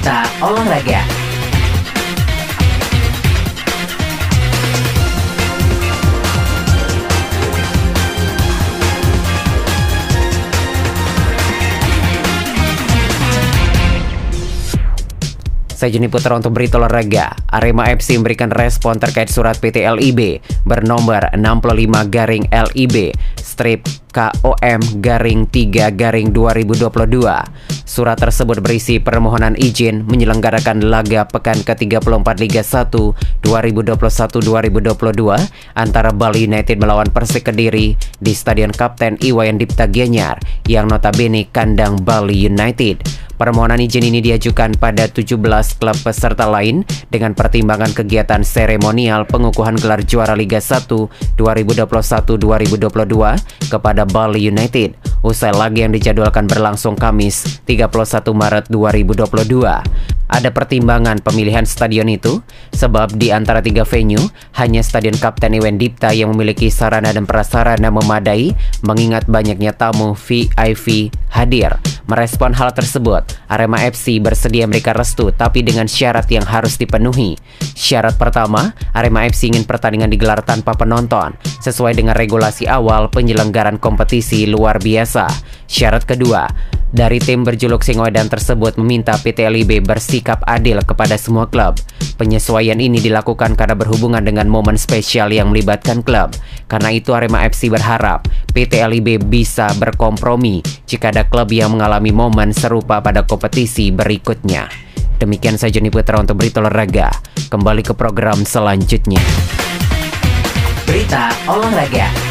Berita olahraga. Saya Jeni Putra untuk berita olahraga. Arema FC memberikan respon terkait surat PT LIB bernomor 65 garing LIB strip KOM garing 3 garing 2022. Surat tersebut berisi permohonan izin menyelenggarakan laga pekan ke-34 Liga 1 2021-2022 antara Bali United melawan Persik Kediri di Stadion Kapten Iwayan Dipta Gianyar yang notabene kandang Bali United. Permohonan izin ini diajukan pada 17 klub peserta lain dengan pertimbangan kegiatan seremonial pengukuhan gelar juara Liga 1 2021-2022 kepada Bali United usai laga yang dijadwalkan berlangsung Kamis 31 Maret 2022. Ada pertimbangan pemilihan stadion itu sebab di antara tiga venue hanya Stadion Kapten Iwan Dipta yang memiliki sarana dan prasarana memadai mengingat banyaknya tamu VIP hadir. Merespon hal tersebut, Arema FC bersedia memberikan restu tapi dengan syarat yang harus dipenuhi. Syarat pertama, Arema FC ingin pertandingan digelar tanpa penonton sesuai dengan regulasi awal penyelenggaran kompetisi luar biasa. Syarat kedua, dari tim berjuluk Singoedan tersebut meminta PT LIB bersikap adil kepada semua klub. Penyesuaian ini dilakukan karena berhubungan dengan momen spesial yang melibatkan klub. Karena itu Arema FC berharap PT LIB bisa berkompromi jika ada klub yang mengalami momen serupa pada kompetisi berikutnya. Demikian saja nih Putra untuk berita olahraga. Kembali ke program selanjutnya. Berita olahraga.